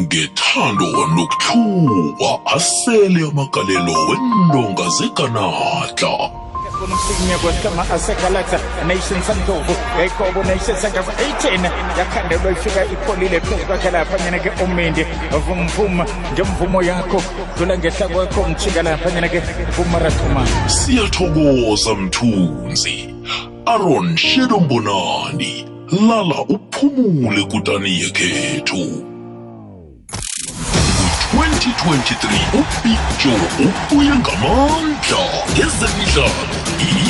ngethando nokuthula asele amagalelo weentonga zeganatla Bona umsikinya kwesicama asekalaxa nation sandlovu yayikobo nation sangava 18 yakhandelwa ifika ipholile phezu kwakhe laphanyana ke umindi vumvuma ngemvumo yakho. Dlula ngehla kwakho mjika laphanyana ke kumarathuma siyathokoza mthunzi. Aron shedombonani lala uphumule kutani yekhethu. 2023 ubig joe ubuye ngamandla. Ngezemidlalo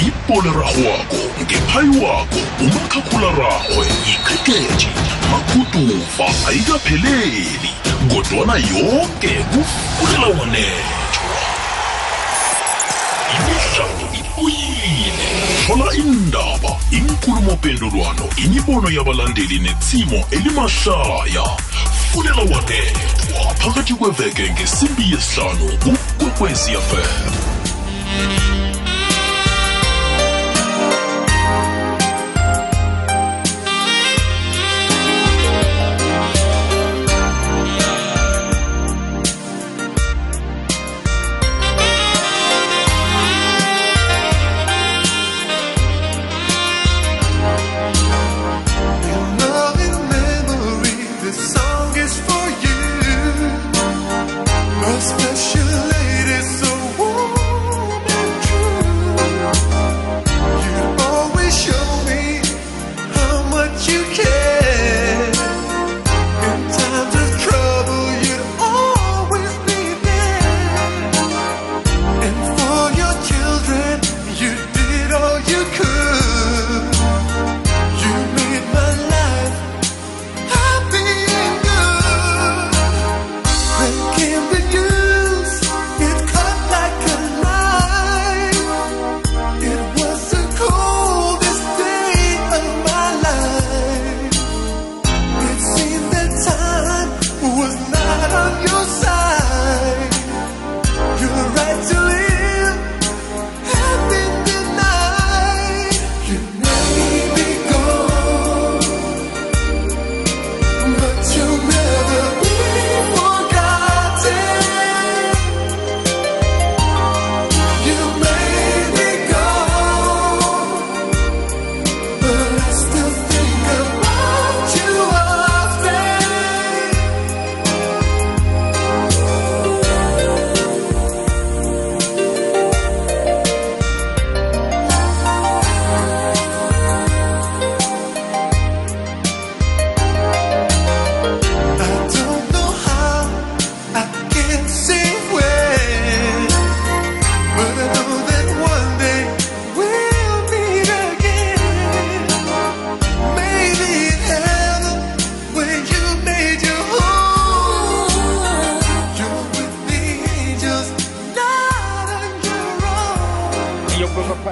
ipolerarhwako ngephayi wako umakhakhula-rarhwe ikrikethi makutuva ayikapheleli kodwana yonke kufulela wanethwa. Imidlalo ibuyile thola indaba inkulumo-pendulwano imibono yabalandeli netsimo elimahlaya. Fulela wanethwa phakathi kweveke ngesimbi yesihlanu kukwekwezi fm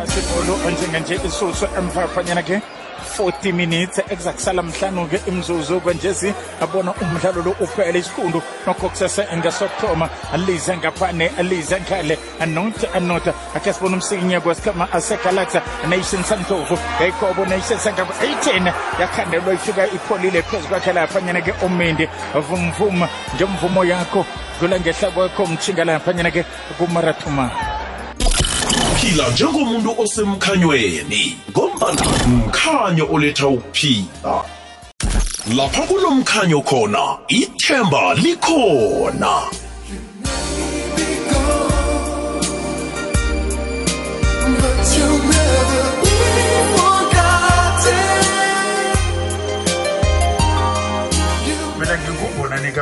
ibholo njenganje isusu emvaphanyana ke 40 minutes ekuzakusala mhlanu-ke imzuzu kwenjezi. Abona umdlalo lo uphele isikhundu nokho kusese ngesokuthoma. Alize ngaphane alize ngale anota anota akhe sibona umsikinya kwesikhama asegalaxa nation sandlovu yayikobo nation sangaba 18 yakhandelwa ifika ipholile phezu kwakhe laphanyana ke umindi vumvuma ngemvumo yakho. Dlula ngehla kwakho mjhinga laphanyana ke kumarathuma. Phila njengomuntu osemkhanyweni ngombana mkhanyo oletha ukuphila. Lapha kunomkhanyo khona ithemba likhona.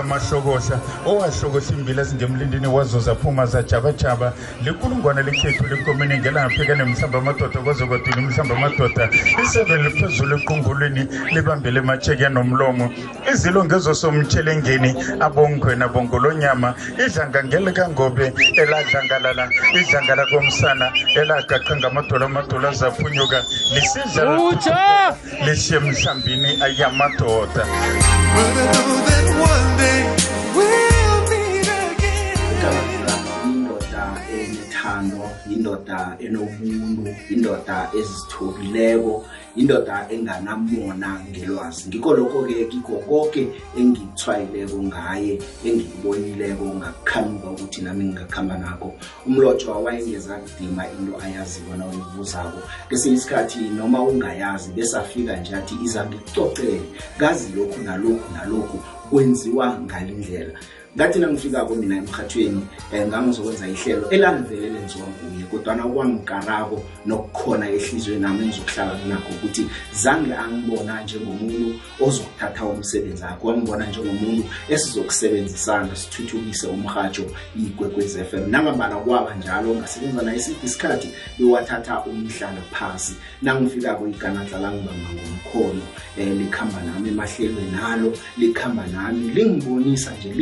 Ngingubonani kamashokosha owashokosha imbila ezingemlindini wazo zaphuma zajabajaba. Likulungwane lekhethu lenkomeni ngelapheka nemhlamba amadoda kwaze kwadula imhlamba amadoda. Isebe liphezulu equngulwini libambele emacheke nomlomo izilo ngezosomtshelengeni abongwena bongolonyama idlanga ngelikangobe eladlangalala idlangala komsana elagaqa ngamadola amadola azaphunyuka lisidla lishiye mhlambini ayamadoda. But I know that one day. Indoda enobuntu indoda ezithobileko indoda enganamona ngelwazi. Ngikho lokho-ke kikho konke engikuthwayileko ngaye engikubonileko ngakukhanuka ukuthi nami ngingakuhamba nakho. Umlotshwa wayengeza kudima into ayaziko nawuyibuzako kesinye isikhathi noma ungayazi besafika nje athi iza ngikucocele. Kazi lokhu nalokhu nalokhu kwenziwa ngalindlela. Ngathi nangifikako mina emhathweni um ngangizokwenza ihlelo elalivele lenziwa nguye kodwana kwangikarako nokukhona ehliziyweni nami engizokuhlala kunakho ukuthi zange angibona njengomuntu ozokuthatha umsebenzi akho wangibona njengomuntu esizokusebenzisana sithuthukise umrhatsho ikwekwez f m. Nangambala kwaba njalo ngasebenza naye isiphi isikhathi bewathatha umhlala phasi. Nangifikako iganadla langibamba ngomkhono um likhamba nami emahlelweni nalo likhamba nami lingibonisa nje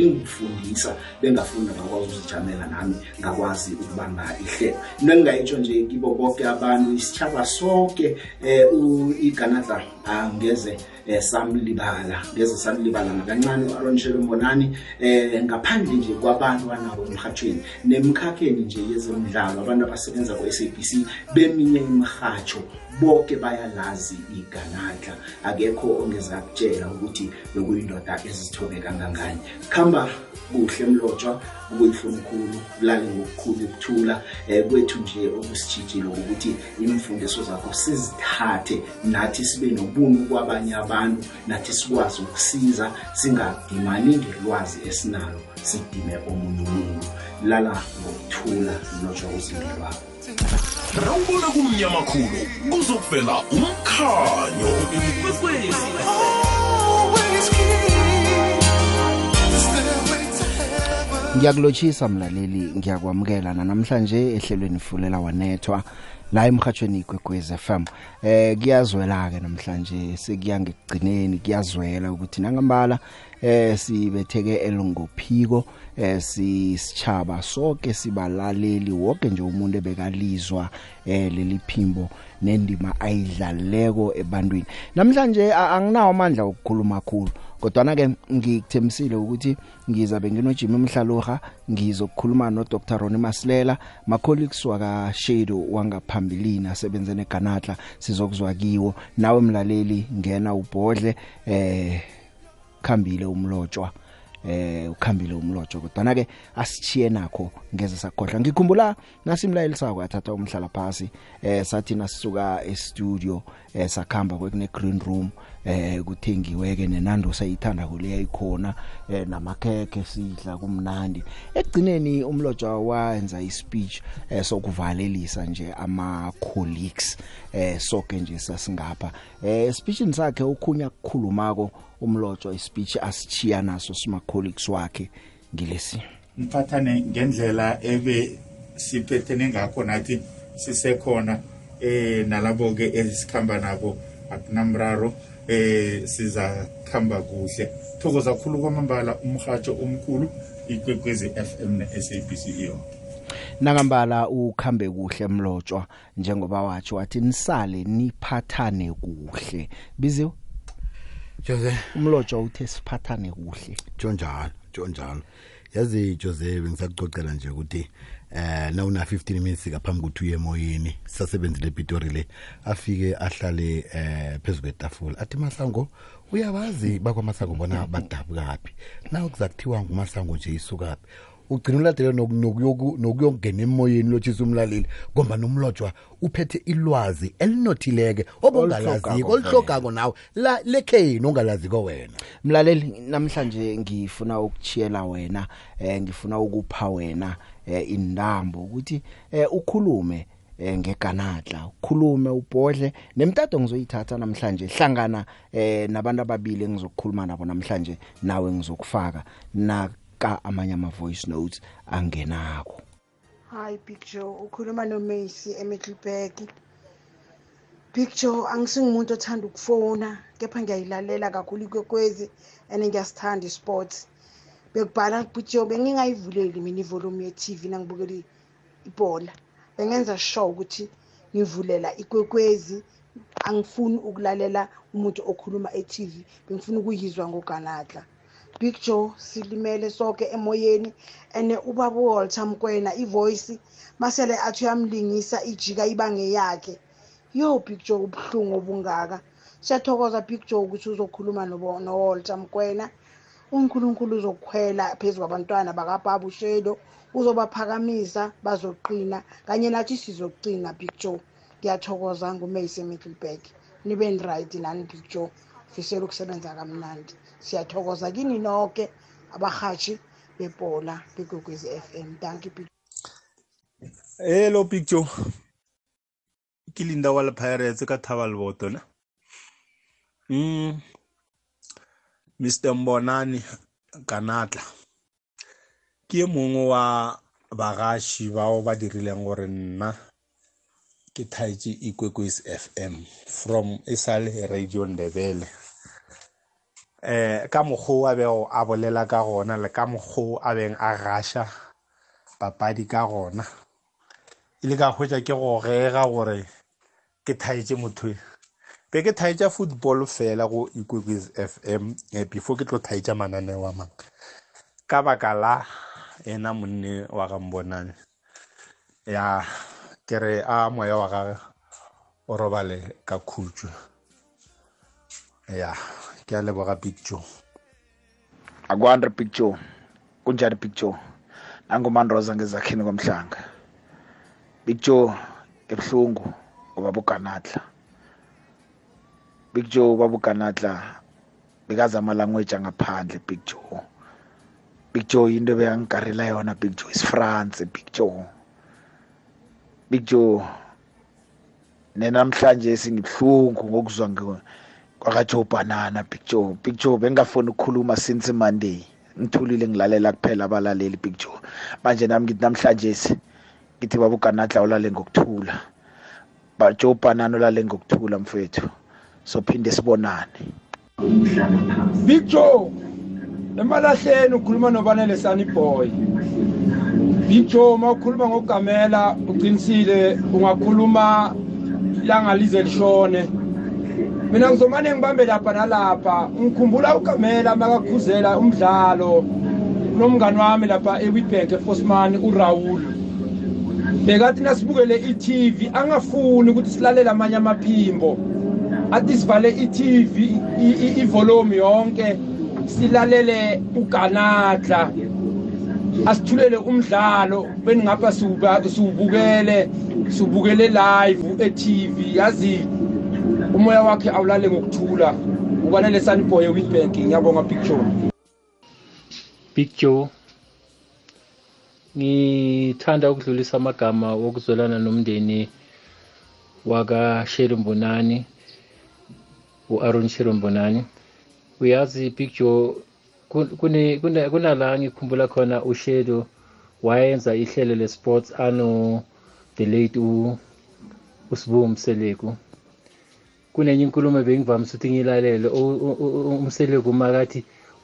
lingifundisa bengafunda ngakwazi ukuzijamela nami ngakwazi ukubamba ihlelo. Into engingayitsho nje kibo bonke abantu isitshaba sonke um iganadla angeze um samlibala ngeze samlibala nakancane u-aron shelembonani um ngaphandle nje kwabantu banabo emhathweni nemkhakheni nje yezemidlalo abantu abasebenza ku-sabc beminye imirhatsho bonke bayalazi iganadla. Akekho ongeza kutshela ukuthi bekuyindoda ezithome kangangani. Kuhamba kuhle mlotshwa kukuyihlomkhulu kulale ngokukhulu ukuthula um kwethu nje okusitshijile ukuthi imfundiso zakho sizithathe nathi sibe nobuntu kwabanye abantu nathi sikwazi ukusiza singadimani ngelwazi esinalo sidime omunye umuntu. Lala ngokuthula mlotshwa uzimbi lwakho. Rawubona kumnyama khulu kuzokuvela umkhanyo. Always heaven. ngiyakulotshisa mlaleli ngiyakwamukela namhlanje ehlelweni fulela wanethwa la emhathweni igwegwez FM eh kuyazwela ke namhlanje sekuya ngekugcineni kuyazwela ukuthi nangambala eh sibetheke elongophiko eh sisichaba sonke sibalaleli wonke nje umuntu ebekalizwa eh leli phimbo nendima ayidlaleko ebantwini. Namhlanje a- anginawo amandla okukhuluma kakhulu kodwa ke ngikuthemisile ukuthi ngizabe nginojimi umhlaloha ngizokukhuluma no Dr Ronnie Masilela ma colleagues waka Shado wangaphambilini asebenze neganatla sizokuzwa kiwo. Nawe mlaleli ngena ubhodle eh khambile umlotshwa eh ukhambile umlotshwa. Kodwa ke asichiye nakho ngeze sakhohlwa. Ngikhumbula nasimlayeli sakho athatha umhlala phasi eh sathi nasisuka e studio eh sakhamba kwekune green room eh kuthengiwe ke nenando sayithanda kuleya ikhona eh namakheke sidla kumnandi. Ekugcineni umlotshwa wayenza ispeech eh sokuvalelisa nje ama colleagues eh sonke nje sasingapha. Eh speechini sakhe ukhunya kukhulumako umlotshwa ispeech asichiya naso sima colleagues wakhe ngilesi. Mphathane ngendlela ebe siphethene ngakho nathi sisekhona eh nalabo ke esikhamba nabo akunamraro. Eh siza khamba kuhle. Thokoza kakhulu kwamambala umhatsho omkhulu ikwekwezi FM ne SABC iyo nangambala ukhambe kuhle mlotshwa njengoba wathi wathi nisale niphathane kuhle. Biziwe? Jose. Umlotshwa uthe siphathane kuhle. Jonjalo jonjalo yazi Jose bengisakucocela nje ukuthi eh na una 15 minutes ngaphambi kokuthi uye emoyeni sasebenzile ePitori le afike ahlale eh phezulu kwetafula. Athi masango uyabazi bakwamasango bona badabu kapi na ukuzakuthiwa ngumasango nje isukaphi? Ugcina uladele nokuyoku nokuyongena emoyeni lothisa umlaleli ngomba nomlotshwa uphethe ilwazi elinothileke obongalaziko olihlogako nawe. La lekheni ongalaziko wena. Mlaleli namhlanje ngifuna ukuchiyela wena eh ngifuna ukupha wena eh indambo ukuthi eh ukhulume eh ngeganatla ukhulume ubhodle. Nemtato ngizoyithatha namhlanje hlangana eh nabantu ababili engizokukhuluma nabo namhlanje nawe ngizokufaka. Naka amanye ama voice notes angenako Hi Big Joe, ukhuluma noMacy eMiddelburg. Big Joe, angisingumuntu othanda ukufona, kepha ngiyayilalela kakhulu ikwekwezi and ngiyasithanda isports. Bekubhala Big Joe bengingayivuleli mina ivolume ye-TV nangibukela ibhola. Bengenza sure ukuthi ngivulela ikwekwezi angifuni ukulalela umuntu okhuluma e-TV, bengifuna ukuyizwa ngoganatla. Big Joe silimele sonke emoyeni ene ubaba Walter Mkwena ivoice masele athi uyamlingisa ijika ibange yakhe. Yo big joe ubuhlungu obungaka. Siyathokoza big joe ukuthi uzokhuluma nobo- nowalter mkwena. Unkulunkulu uzokukhwela phezu kwabantwana bakababa ushedo uzobaphakamisa bazoqina kanye nathi sizoqina big joe. Ngiyathokoza ngumayse middleburg nibe right nani big joe? Fisela ukusebenza kamnandi siyathokoza kini nonke abahashi bebhola begogwezi FM danki big hello big joe. Ke linda wa pirates ka thaba leboto ne mm. Mr mbonani kanatla. Ke e mongwe wa bagaši bao ba dirileng gore nna ke thaetse ikwekwes fm from e sale radio ndebele. Eh ka mokgwa a bego a bolela ka gona le ka mokgwa a beng a gaša papadi ka gona. E le ka hwetša ke go gega gore ke thaetse motho e. be ke thaetša football fela go ikwekwes fm eh, before ke tlo thaetša mananeo a mangwe ka baka la ena monne wa gambonane ya ke re a moya wa gage o robale ka khutšwe ya. Ke a leboga picture akwandre picture kunjani picture nangumanroza ngezakhini komhlanga. Picture ebuhlungu ubaba uganatla big joe ubaba uganatla bekazama language angaphandle big joe big joe into ebeyangikarela yona big joe is france big joe big joe nenamhlanje singibuhlungu ngokuzwa kwakajoe banana big joe. Big joe bengingafuni ukukhuluma since monday. Ngithulile ngilalela kuphela abalaleli big joe. Manje nami ngithi namhlanje ngithi baba uganatla ulale ngokuthula. Ba joe banana ulale ngokuthula mfethu. Sophinde sibonane. Big Joe emalahleni ukhuluma nobanele Sunny Boy. Big Joe mawukhuluma ngokugamela uqinisile ungakhuluma langalize lishone. Mina ngizomane ngibambe lapha nalapha. Ngikhumbula ugamela makakhuzela umdlalo nomngani wami lapha eWitbank eFosman uRaul. Bekathi nasibukele i-TV angafuni ukuthi silalele amanye amaphimbo. Athi sivale i-TV ivolume yonke silalele uganatla asithulele umdlalo beningapha siwubukele siwubukele live e-TV yazi umoya wakhe awulale ngokuthula. Ubanele sunboy ewitbank ngiyabonga picture Big Joe ngithanda ukudlulisa amagama wokuzwelana nomndeni waka Sherry Mbonani uAaron Sherry Mbonani. Uyazi Big Joe kun- kune kuna- kunala ngikhumbula khona uShedo wayenza ihlelo lesports ano the late u uSibu Mseleku kunenye inkulumo bengivamise ukuthi ngilalele u- u- u- umseleku makathi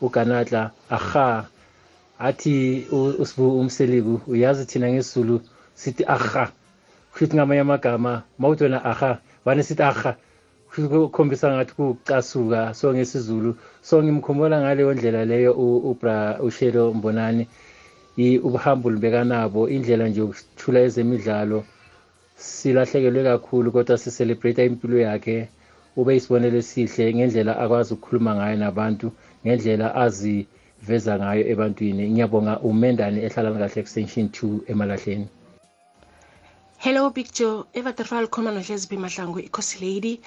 uganatla aha athi u- usibu umseleku uyazi thina ngesizulu sithi aha. Kushuthi ngamanye amagama mawuthi wena aha vane sithi aha. Kushuthi kukhombisa ngathi kucasuka so ngesizulu so ngimkhumbula ngaleyo ndlela leyo u- ubra ushelo mbonani i- ubuhambuli bekanabo indlela nje yokuthula ezemidlalo. Silahlekelwe kakhulu kodwa sicelebrate impilo yakhe. Ube isibonelo esihle ngendlela akwazi ukukhuluma ngayo nabantu ngendlela aziveza ngayo ebantwini. Ngiyabonga umendane ehlala kahle extension 2 emalahleni. Hello big joe. Evaterfal khoma nohlezi phi mahlangu ikhosi lady.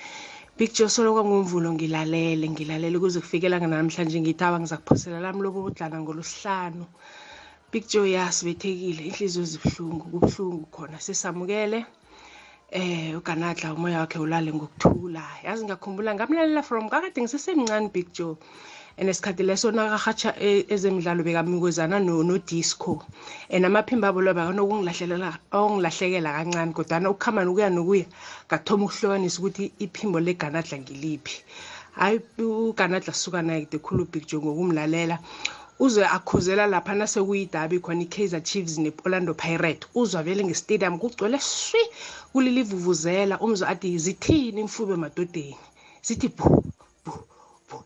Big joe solo kwangumvulo ngilalele ngilalele kuze kufikela namhlanje ngithaba ngiza kuphosela lami lobo budlana ngolosihlanu big joe yasibethekile inhliziyo zibuhlungu kubuhlungu khona. Sesamukele eh uganadla umoya wakhe ulale ngokuthula. Yazi ngiyakhumbula ngamlalela from kakade ngisesemncane big joe. And esikhathi leso nakahatsha e- ezemidlalo bekamikozana no- no-disco. And amaphimbo abo loba nokungilahlekela okungilahlekela kancane kodwana ukuhamba nokuya nokuya ngathoma ukuhlukanisa ukuthi iphimbo leganadla ngiliphi. Hayi uganadla suka naye kude khulu big joe ngokumlalela. Uzwe akhuzela lapha nasekuyidabi khona i-kaizer chiefs ne-orlando pirate uzwa vele nge-stadium kugcwele swi kulilivuvuzela. Umzwa athi zithini imfube emadodeni? Zithi bu bu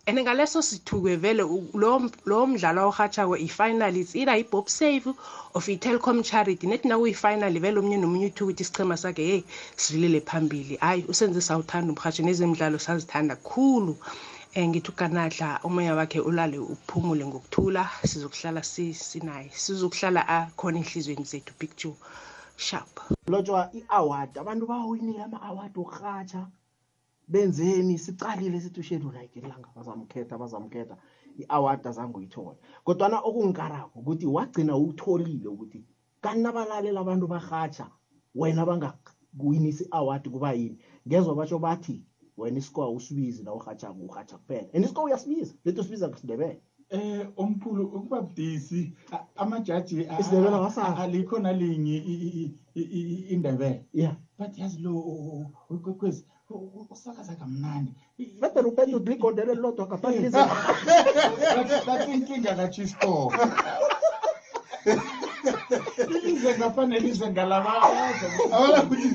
and ngaleso sithukwe vele u- lowo lowo mdlalo awurhatshako i-final it's either i-bob save of i-telcom charity. Nethi nakuyi-final vele omunye nomunye uthuka ukuthi isichema sakhe heyi sidlulile phambili. Hayi usenze sawuthanda umrhatsho nezemidlalo sazithanda khulu. Um ngithi ukanadla umoya wakhe ulale uphumule ngokuthula. Sizokuhlala si- sinaye. Sizokuhlala akhona enhliziyweni zethu picture sharp. Lotshwa i-award abantu bawinile ama-award okurhatsha benzeni sicalile sithi ushedu like ilanga bazamkhetha bazamkhetha i-award azange uyithola kodwana okungikarako ukuthi wagcina uwutholile ukuthi kanti nabalalela abantu barhatsha wena bangakuwinisi i-award kuba yini ngezwa batsho bathi wena isikwa usibizi na urhatsha kuphela and isikwa uyasibiza lethi usibiza ngesindebele Eh omkhulu ukuba budisi amajaji Isindebele a- alikho nalinye indebele yeah. But yazi lo ukwekwezi usakaza kamnandi. Better uphethe udligondele lilodwa ngaphandle that's inkinga kachisco lize ngalabaabona ukuthi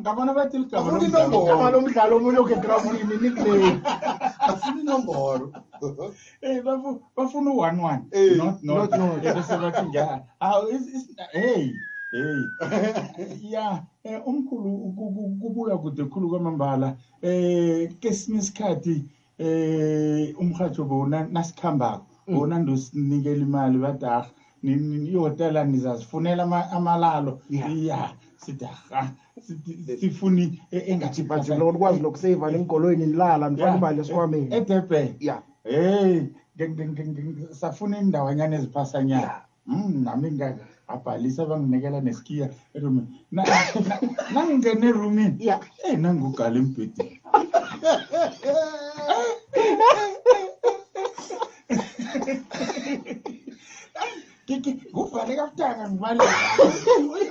ngabona bathi ligama igama lomdlalo. omunye okegramini nickname afuna inomboro. Eh bafu- bafuna u-one one. Eh, not. Eh, bese bathi nja. Is- is- hey hey. Ya eh, umkhulu ku- ku- kubuya kude khulu kwamambala. Eh kesinye isikhathi eh umhajo bona nasikhambako. Bona ndosinikela imali badah ihotela nizazifunela ama- amalalo. Ya sithi sithi- sifuni e- engathi manje lo kwazi lokuseva neenkoloyini nilala nifana imali esikwameni. edurban. Ya hey safuna indawanyana eziphasanyana Mm, nami ngabhalisa banginikela nesikiya erumini. Na- na- nangingene erumini? Eh nangugala embhedeni. nguvale kabutanga ngivale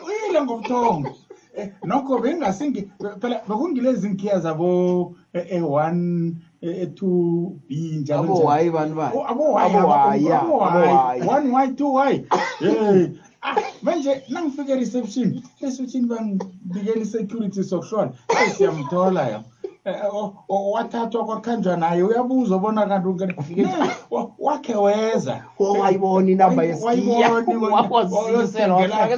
uyile ngobuthongo Eh, nokho bengasingi phela bekungilezi nkhiya zabo e-one e-two b njalo Abo njalo. Y bani bani? Oh, abo Y, Abo abo- Y, abo- ya, abo abo Y. Y. one y two y hey ah manje nangifika reception reception bangibikela i-security sokuhlola hayi siyamthola yo Eh, o- o- wathathwa kwakhanjwa naye uyabuza ubona kanti wakhe weza. Wayibona inamba yesikiya wawazisela wafaka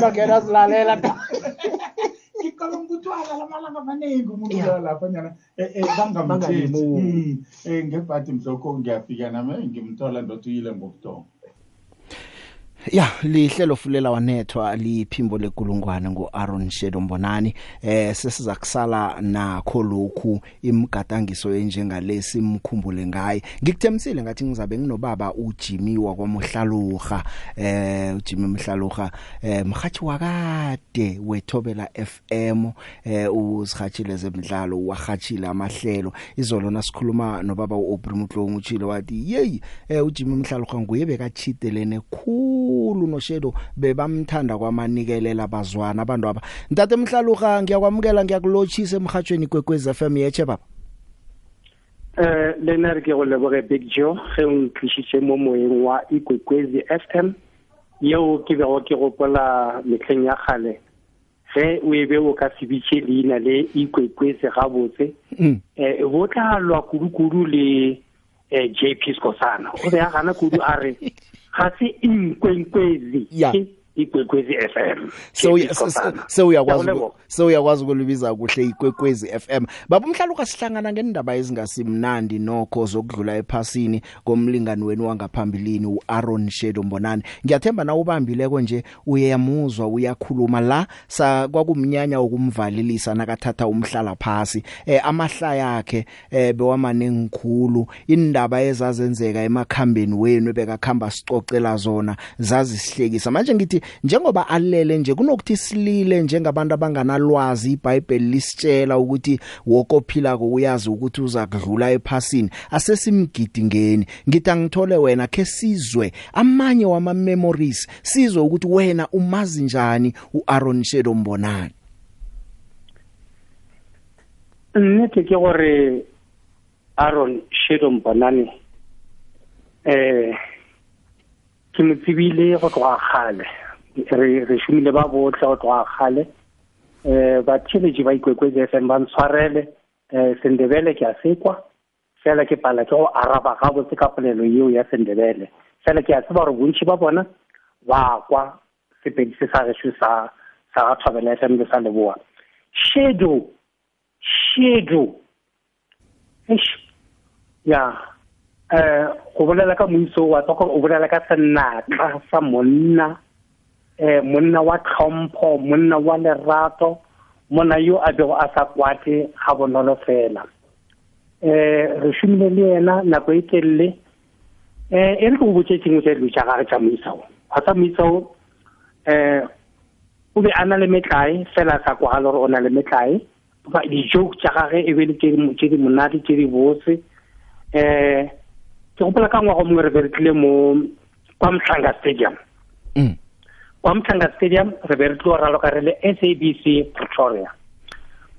bangena silalela ngicabanga ukuthi walala amalanga amaningi umuntu lapha nyana. Bangamthethi Bangalimuli. um ngebhadi mhlokho ngiyafika nami. Eh, ngimthola ndothi uyile ngokudonga ya lihlelo fulela wanethwa liphimbo lekulungwane nguAaron Shedo Mbonani. Eh sesiza kusala nakho lokhu imgadangiso enjengalesi imkhumbule ngaye. Ngikuthemisile ngathi ngizabe nginobaba uJimmy wakwaMhlaluha eh uJimmy Mhlaluha eh mhathi wakade wethobela FM eh uzihachile zemidlalo wahachile amahlelo. Izolo nasikhuluma nobaba uObri Mutlongu uchile wathi yey eh uJimmy Mhlaluha nguye bekachitelene khulu. noShedo bebamthanda kwamanikelela bazwana abantu aba ntate Mhlaluha ngiyakwamukela ngiyakulochisa emhathweni kwekwez FM yeche baba? Eh le nna re ke go leboge big joe ge o ntlišitše mo moeng wa ikwekwezi fm yeo ke bego ke gopola mehleng ya kgale ge o ebe o ka sebitše leina le ikwekwezi gabotse. Eh bo tla lwa kudu-kudu le eh, jp skosana o be a gana kudu a re ga se inkwenkwezi ke ikwekwezi fm so JP Skhosana. so uyakwazi Ngiyabuleboga. so uyakwazi ukulibiza kuhle ikwekwezi FM baba umhlaluka sihlangana ngendaba ezingasimnandi nokho zokudlula ephasini komlingani wenu wangaphambilini uAaron Shedo Mbonani ngiyathemba na ubambileko nje uyamuzwa uyakhuluma la sa kwakumnyanya ukumvalilisa nakathatha umhlala phasi eh amahlaya yakhe eh bewamanengikhulu indaba ezazenzeka emakhambeni wenu bekakhamba sicocela zona zazisihlekisa manje ngithi njengoba alele nje kunokuthi silile njengabantu abanganalwazi iBhayibheli lisitshela ukuthi wokophila uyazi ukuthi uza kudlula ephasini asesimgidingeni ngithi angithole wena ke sizwe amanye wama memories sizwe ukuthi wena umazi njani uAaron Shedo Mbonani nnete ke gore aaron shedo mbonane eh ke mo tsebile go tloga kgale. Re re šomile ba botlhe go tloga gale um batheletši ba ikwekwetse f m ba ntshwarele um sendebele ke a sekwa. Fela ke pala ke go araba gabotse ka polelo yeo ya sendebele. Fela ke a tseba gore bontšhi ba bona ba kwa sepedi se sa gešo sa sa ga thobela f m le sa leboa. Shadow shadow eish. Ya eh go bolela ka moiso wa tswa o bolela ka senatla sa monna. Eh monna wa tlhompho monna wa lerato monna yo a bego a sa kwate ga bonolo fela. Eh re shumile le yena nako e telele. Eh e re go botse tsengwe tse dilo tsa gage tsa moisao ga tsa moisao eh o be a na le metlae fela sa kwa le gore o na le metlae. Ba di-joke tsa gage e be le tse di monate tse di botse. Eh ke gopola ka ngwaga mongwe re berekile mo kwa mtlhanga stadium. Kwa mtlhanga stadium re be re tlo raloka re le sabc pretoria.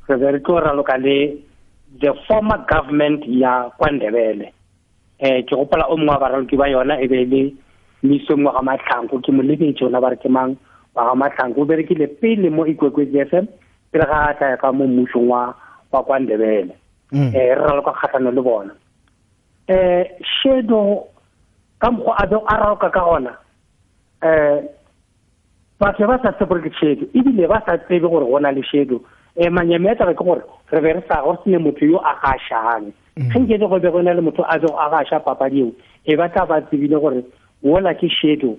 Re be re tlo raloka le the former government ya kwa ndebele eh ke gopola o mongwe wa baraloki ba yona e be le miso mongwe ga matlhanko ke mo lebetse ona ba re ke mang? Wa ga matlhanko o berekile pele mo ikwekwetsi f m pele ga a tla ka mo mmusong wa wa kwa ndebele um re raloka kgatlhano le bona. Eh shadow ka mokgwa a bego a raloka ka gona eh batho ba sa tsebe ke shadow ebile ba sa tsebe gore go na le shadow um manyame a taba ke gore re be re sa go sene motho yo a gašang ge nketse go be go na le motho a bego a gaša papadi eo e ba tla ba tsebile gore wola ke shadow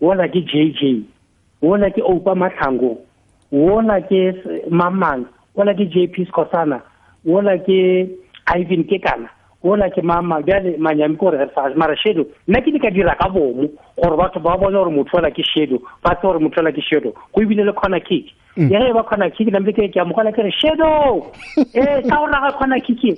wola ke j j wola ke opa matlhango wola ke mamang wola ke j p scosana wola ke ivan ke kana wola ke mama bjale manyami ke gore re sa mara shadow nna ke di ka dira ka bomo gore batho ba bone gore motho ola ke shadow ba tse gore motho ola ke shadow go ebile le corner kick. Ya ge ba corner kick nambe ke ke amogela ke re shadow eh ka o raga corner kick e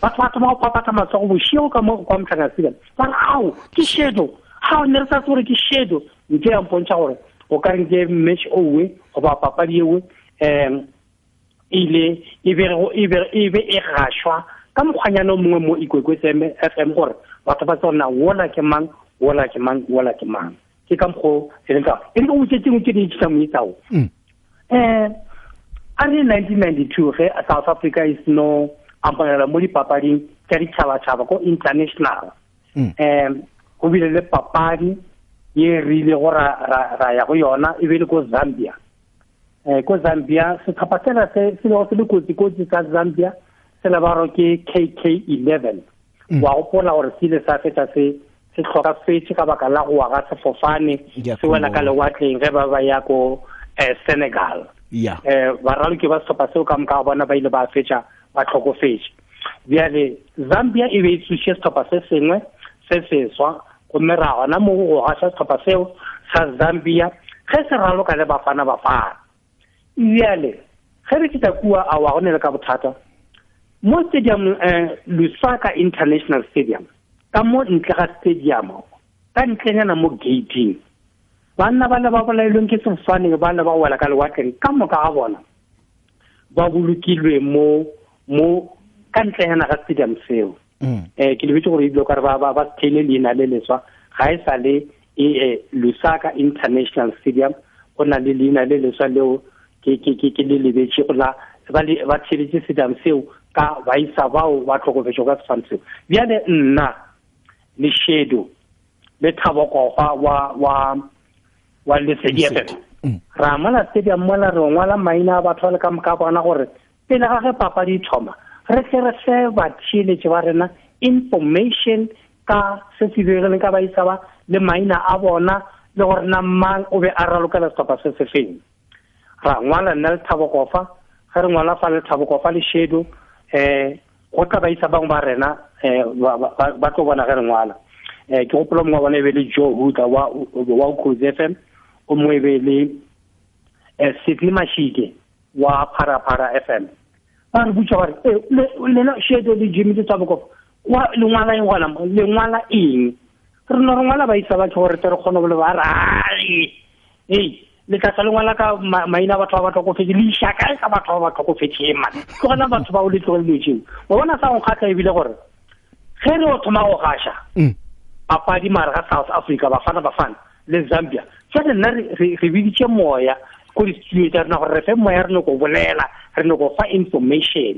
batho ba thoma go papata matsogo bošego ka mo kwa motlhaka sigan ba re ao ke shadow how ne re sa tse gore ke shadow nke ya mpontšha gore o ka re ke match owe goba papadi ewe um ile e be e gašwa ka mokgwanyana o mongwe mo ikwekwetse f m gore batho ba tsona wola ke mang wola ke mang wola ke mang. Ke ka mokgwa e leng ka e le ka botsetsengwe tse di tsa moetsao um a re nineteen ninety two ge south africa e seno amogela mo dipapading tsa ditšhabatšhaba ko international. Um go bile le papadi ye re ile go ra ya go yona e be le ko zambia. Um ko zambia setlhopha sela se se lego se le kotsi-kotsi sa zambia. Se le baro ke kk eleven. Wa gopola gore se ile sa fetsa se se tlhokafetse ka baka la go wa ga sefofane se wela ka lewatleng ge ba ba ya ko um senegal. Um baraloki ba setlhopha seo ka moka bona ba ile ba fetša ba tlhokofetse bjale zambia e be e tsošie setlhopha se sengwe se seswa gomme ra gona mo go gaša setlhopha seo sa zambia. Ge se raloka le bafana bafana. Bjale ge re kita kua a wa go ne le ka bothata. Mo stadium um lusaka international stadium ka mo ntle ga stadium ka ntlenyana mo gating banna ba le ba bolaelweng ke sefofane ba le ba wela ka lewatleng ka moka ga bona ba bolokilwe mo mo ka ntlenyana ga stadium seo. Um ke lebetse gore ebile kare ba theile leina le leswa ga e sa le e lusaka international stadium go na le leina le leswa leo ke le lebetse ba tsheditse stadium seo ka baisa bao ba tlhokofetso ka sefane seo bjale nna le shedo le thabokgwa wa wa wa lesedi fm ra mola stadium mola re ngwala maina a batho ba le ka moka bona gore pele ga ge papadi thoma re tle re fe batheeletše ba rena information ka se se diregileng ka baisa ba le maina a bona le gore na mang o be a ralokela setlhopha se se feng. Ra ngwala nna le thabokofa ge re ngwala fa le thabokofa le shedo um go tla baisa bangwe ba rena um ba tlo bona ge re ngwala. Um ke gopola mongwe wa bona e be le joe huta wa ucruise f m o mongwe e be le um sydney mashike wa pharaphara f m. Ba re butsa gore lena shedo le jimmy le tsabokofa wa lengwala eng gona lengwala eng? Re no re ngwala ba isa ba ke gore te re kgone bole ba re ai ei le tla tla lengwala ka maina batho ba ba tlhokofetse le isa kae ka batho ba ba tlhokofetse e mane? Ke gona batho ba o le tlogele dilo tseo wa bona sa nkgatla ebile gore ge re o thoma go gaša papadi mare ga south africa bafana bafana le zambia jale nna re- re re biditse moya ko di-studio tsa rena gore re fe moya re nyako bolela re nyako fa information.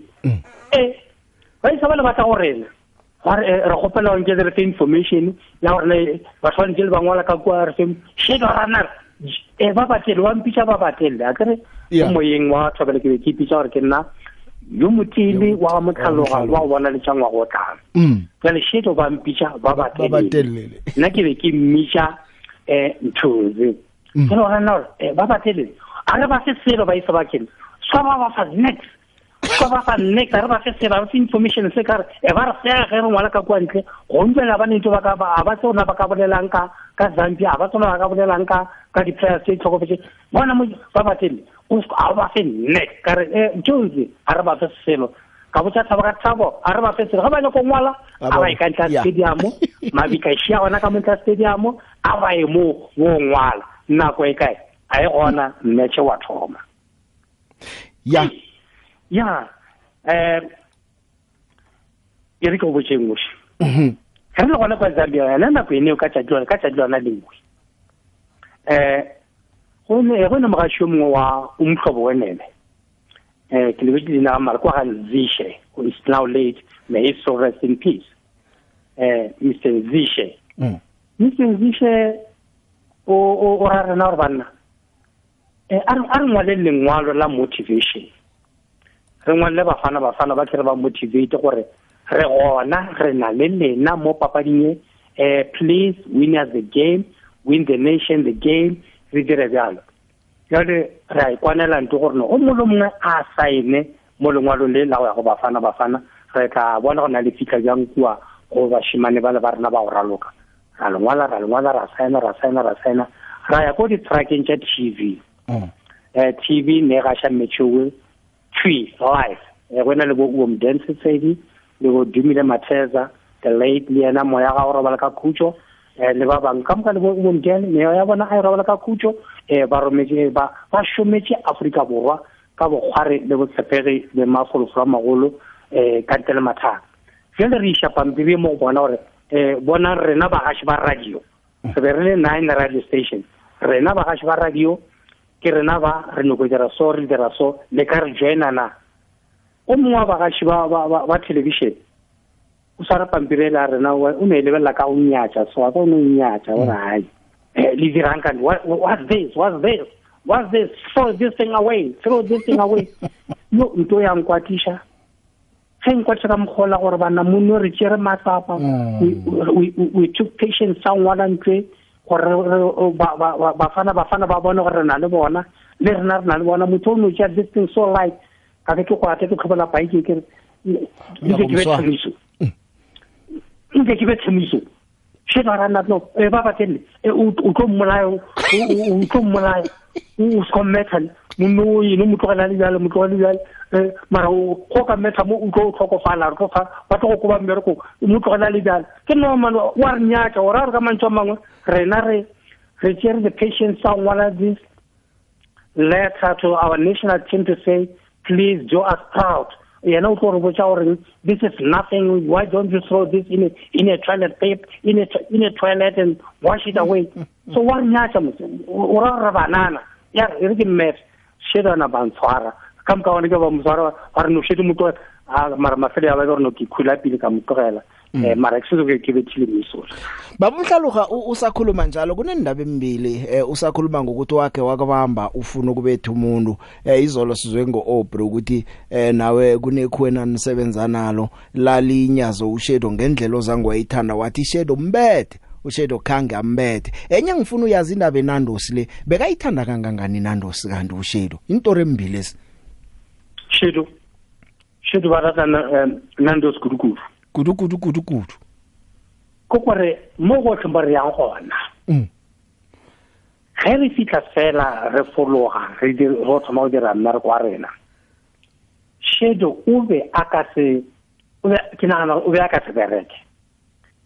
E ba isa ba le batla go rena eh, re gopela gore nke re fe information ya gore batho ba ntse le bangwala ka kua re fe shedo rana e ba batele wa mpitsa ba batele a kere Yeah. mo moyeng wa thobele ke be ke ipitsa gore ke nna yo motele wa motlhaloga wa bona letšang wa go tlang Mm. jale shedo ba mpitsa ba ba batelele telele nna ke be ke mmitša um nthoze Mm. ke logana gore um ba batelele a re ba fe selo ba isa bakeng sa ba ba fa next sa ba fa next a re ba fe selo a re fe information se kare e ba re fega ge re ngwala ka kwa ntle go ntlela ba nento ba ka ba ba tsona ba ka bolelang ka ka zambia a ba tsona ba ka bolelang ka ka di-players tse itlhokofetse bona mo ba sk- a ba fe next kare um jones a re ba fe selo. Ka botsa thabo ka thabo a re ba fe selo. Ga ba nyako ngwala A ba- ba e ka ntla Yeah. stadium mabika e šia gona ka montla stadium a ba ye mo mo ngwala. Nako e kae? A e gona mmetšhe wa thoma. Ya. Ya um e re ke go botseng moše Mhm. ge re le gona kwa zambia yona nako eneo ka lona ka tšatši lona lengwe um go ne go ne mogaši yo mongwe wa o motlhobo wenene. Um ke lebetse leina ga mare kwa ga nzishe who is now late may his soul rest in peace. Um mr nzishe. Mm. mr nzishe o o- o ra rena gore banna a re a re ngwale lengwalo la motivation. Re ngwalele bafana bafana ba ke re ba motivate gore re gona re na le lena mo papading e um please win us the game win the nation the game re dire bjalo. Jale re a ikwanela nto gore no o mongwe le mongwe a saene mo lengwalong le la go ya go bafana bafana re tla bona go na le fitlha jang kua go bashimane ba le ba rena ba go raloka. Ra lengwala ra lengwala ra saena ra saena ra saena ra ya ko di-trackeng tša t v. Mm. eh TV ne ga sha metšhowe live. Eh go na le bo um dance tsedi le bo dumile matheza the late le yena moya ga go robala ka khutso eh le ba bang. Ka moka le bo um dance ne ya bona a e robala ka khutso eh ba rometse ba šometse Afrika borwa ka bokgware le botshepegi le mafolofolo a magolo eh ka ntle le mathata. Jale re iša pampiri mo go bona gore eh bona rena bagaši ba radio. Re be re le nine radio station. Rena bagaši ba radio ke rena ba re noko dira so re dira so le ka re joinana o mongwe wa bagaši ba, ba, ba, ba television o swara pampiri ele a rena wa- o ne e lebelela ka o nyatša so a ka o ne o nyatša o re hai. Eh, le dirang kante What- what's this what's this what's this throw this thing away throw this thing away. Yo nto ya nkwatiša. Ge nkwatisa ka mokgola gore bana monno re tšere matsapa. We, we, we, we took patience sa ngwala ntle gore re- re- ba- ba- ba- bafana bafana ba bone gore re na le bona le rena re na le bona motho o no tšea this thing so light ka ke ke go ate ke tlhopela baike ke nke ke be thamiso nke ke be thamiso she ba rana no e ba batelle e o tlo mmolaya o tlo mmolaya o ska mmetha monno o ene mo tlogela le bjale mo tlogela le um mara o- go ka mmetha mo o tlo tlhokofala re tlo fa ba tlo go koba mmereko mo tlogela le bjale ke nomane wa re nyaka ore a re ka mantso a mangwe rena re re tšere the patience sa ngwala this letter to our national team to say, please do us proud. yena o tlo re botsa gore this is nothing. Why don't you throw this in a, in a toilet paper in a, in a toilet and wash it away? So wa re nyatsa mose o ra re banana. Ya e re ke mmete shedana ba ntshwara. Ka moka one ke ba motshwara wa re no shete motho a mara mafele a ba gore no ke khula pele ka motlogela Mm. um mara ke setse ke ke bethile mesori babumhlaluka u- usakhuluma njalo kunendaba emibili eh, usakhuluma ngokuthi wakhe wakabamba ufuna ukubetha umuntu. Eh, izolo sizwe ngo-obre ukuthi eh, nawe kunekhuwena nisebenza nalo. Lalinyazo ushedo ngendlela ozange wayithanda wathi shedo mbethe ushedo khange ambethe. Enye ngifuna uyazi indaba enandosi le bekayithanda kangangani inandosi kanti ushedo? Intori emibili esi. Shedo shedo ba rata um, nandos kudukudu kudu kudu kudu kudu ko kore mo gotlhe mo re yang gona. Mm. ge re fitlha fela re fologa re thoma go dira mmereko wa rena. Shedo o be a ka se ke nagana o be a ka se bereke.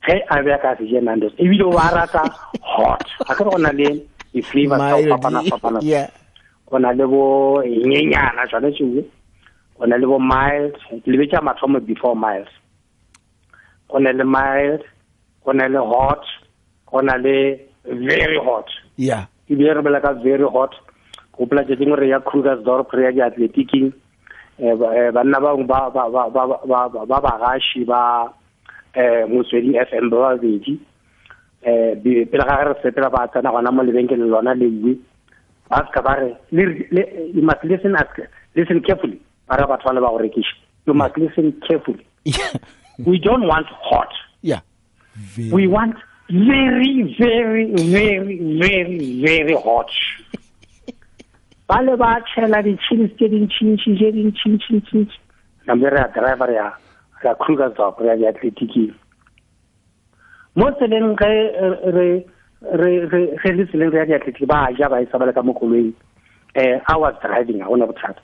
Ge a be a ka se je nandos ebile o ba rata hot. A kere go na le di-flavor tsa go fapana-fapana. Go na le bo nyenyana jone tšeo go na le bo mild le betša mathomo before mild go na le mild go na le hot go na le very hot. Yeah ebile re bela ka very hot gopola tse dingwe re ya krugersdorp re ya di-athletiking um banna bangwe ba ba- ba- um motsweding f m ba babedi. Um pele ga re sepela ba tsena gona mo lebenkele lona leiwe ba ska ba re "Le- le- you must listen listen carefully. Ba re batho ba le ba go rekiša. You must listen carefully. We don't want hot. Yeah. We want very very very very very hot. Ba le ba tšhela di-chins tse dintšintši tše dintšintšintšintši nambe re ya driver re ya krugersdorp re ya di-athletiking mo tseleng ge re re le tseleng re ya di-athletic ba ja ba isa ba le ka mo koloing. Um i was driving ga gona bothata.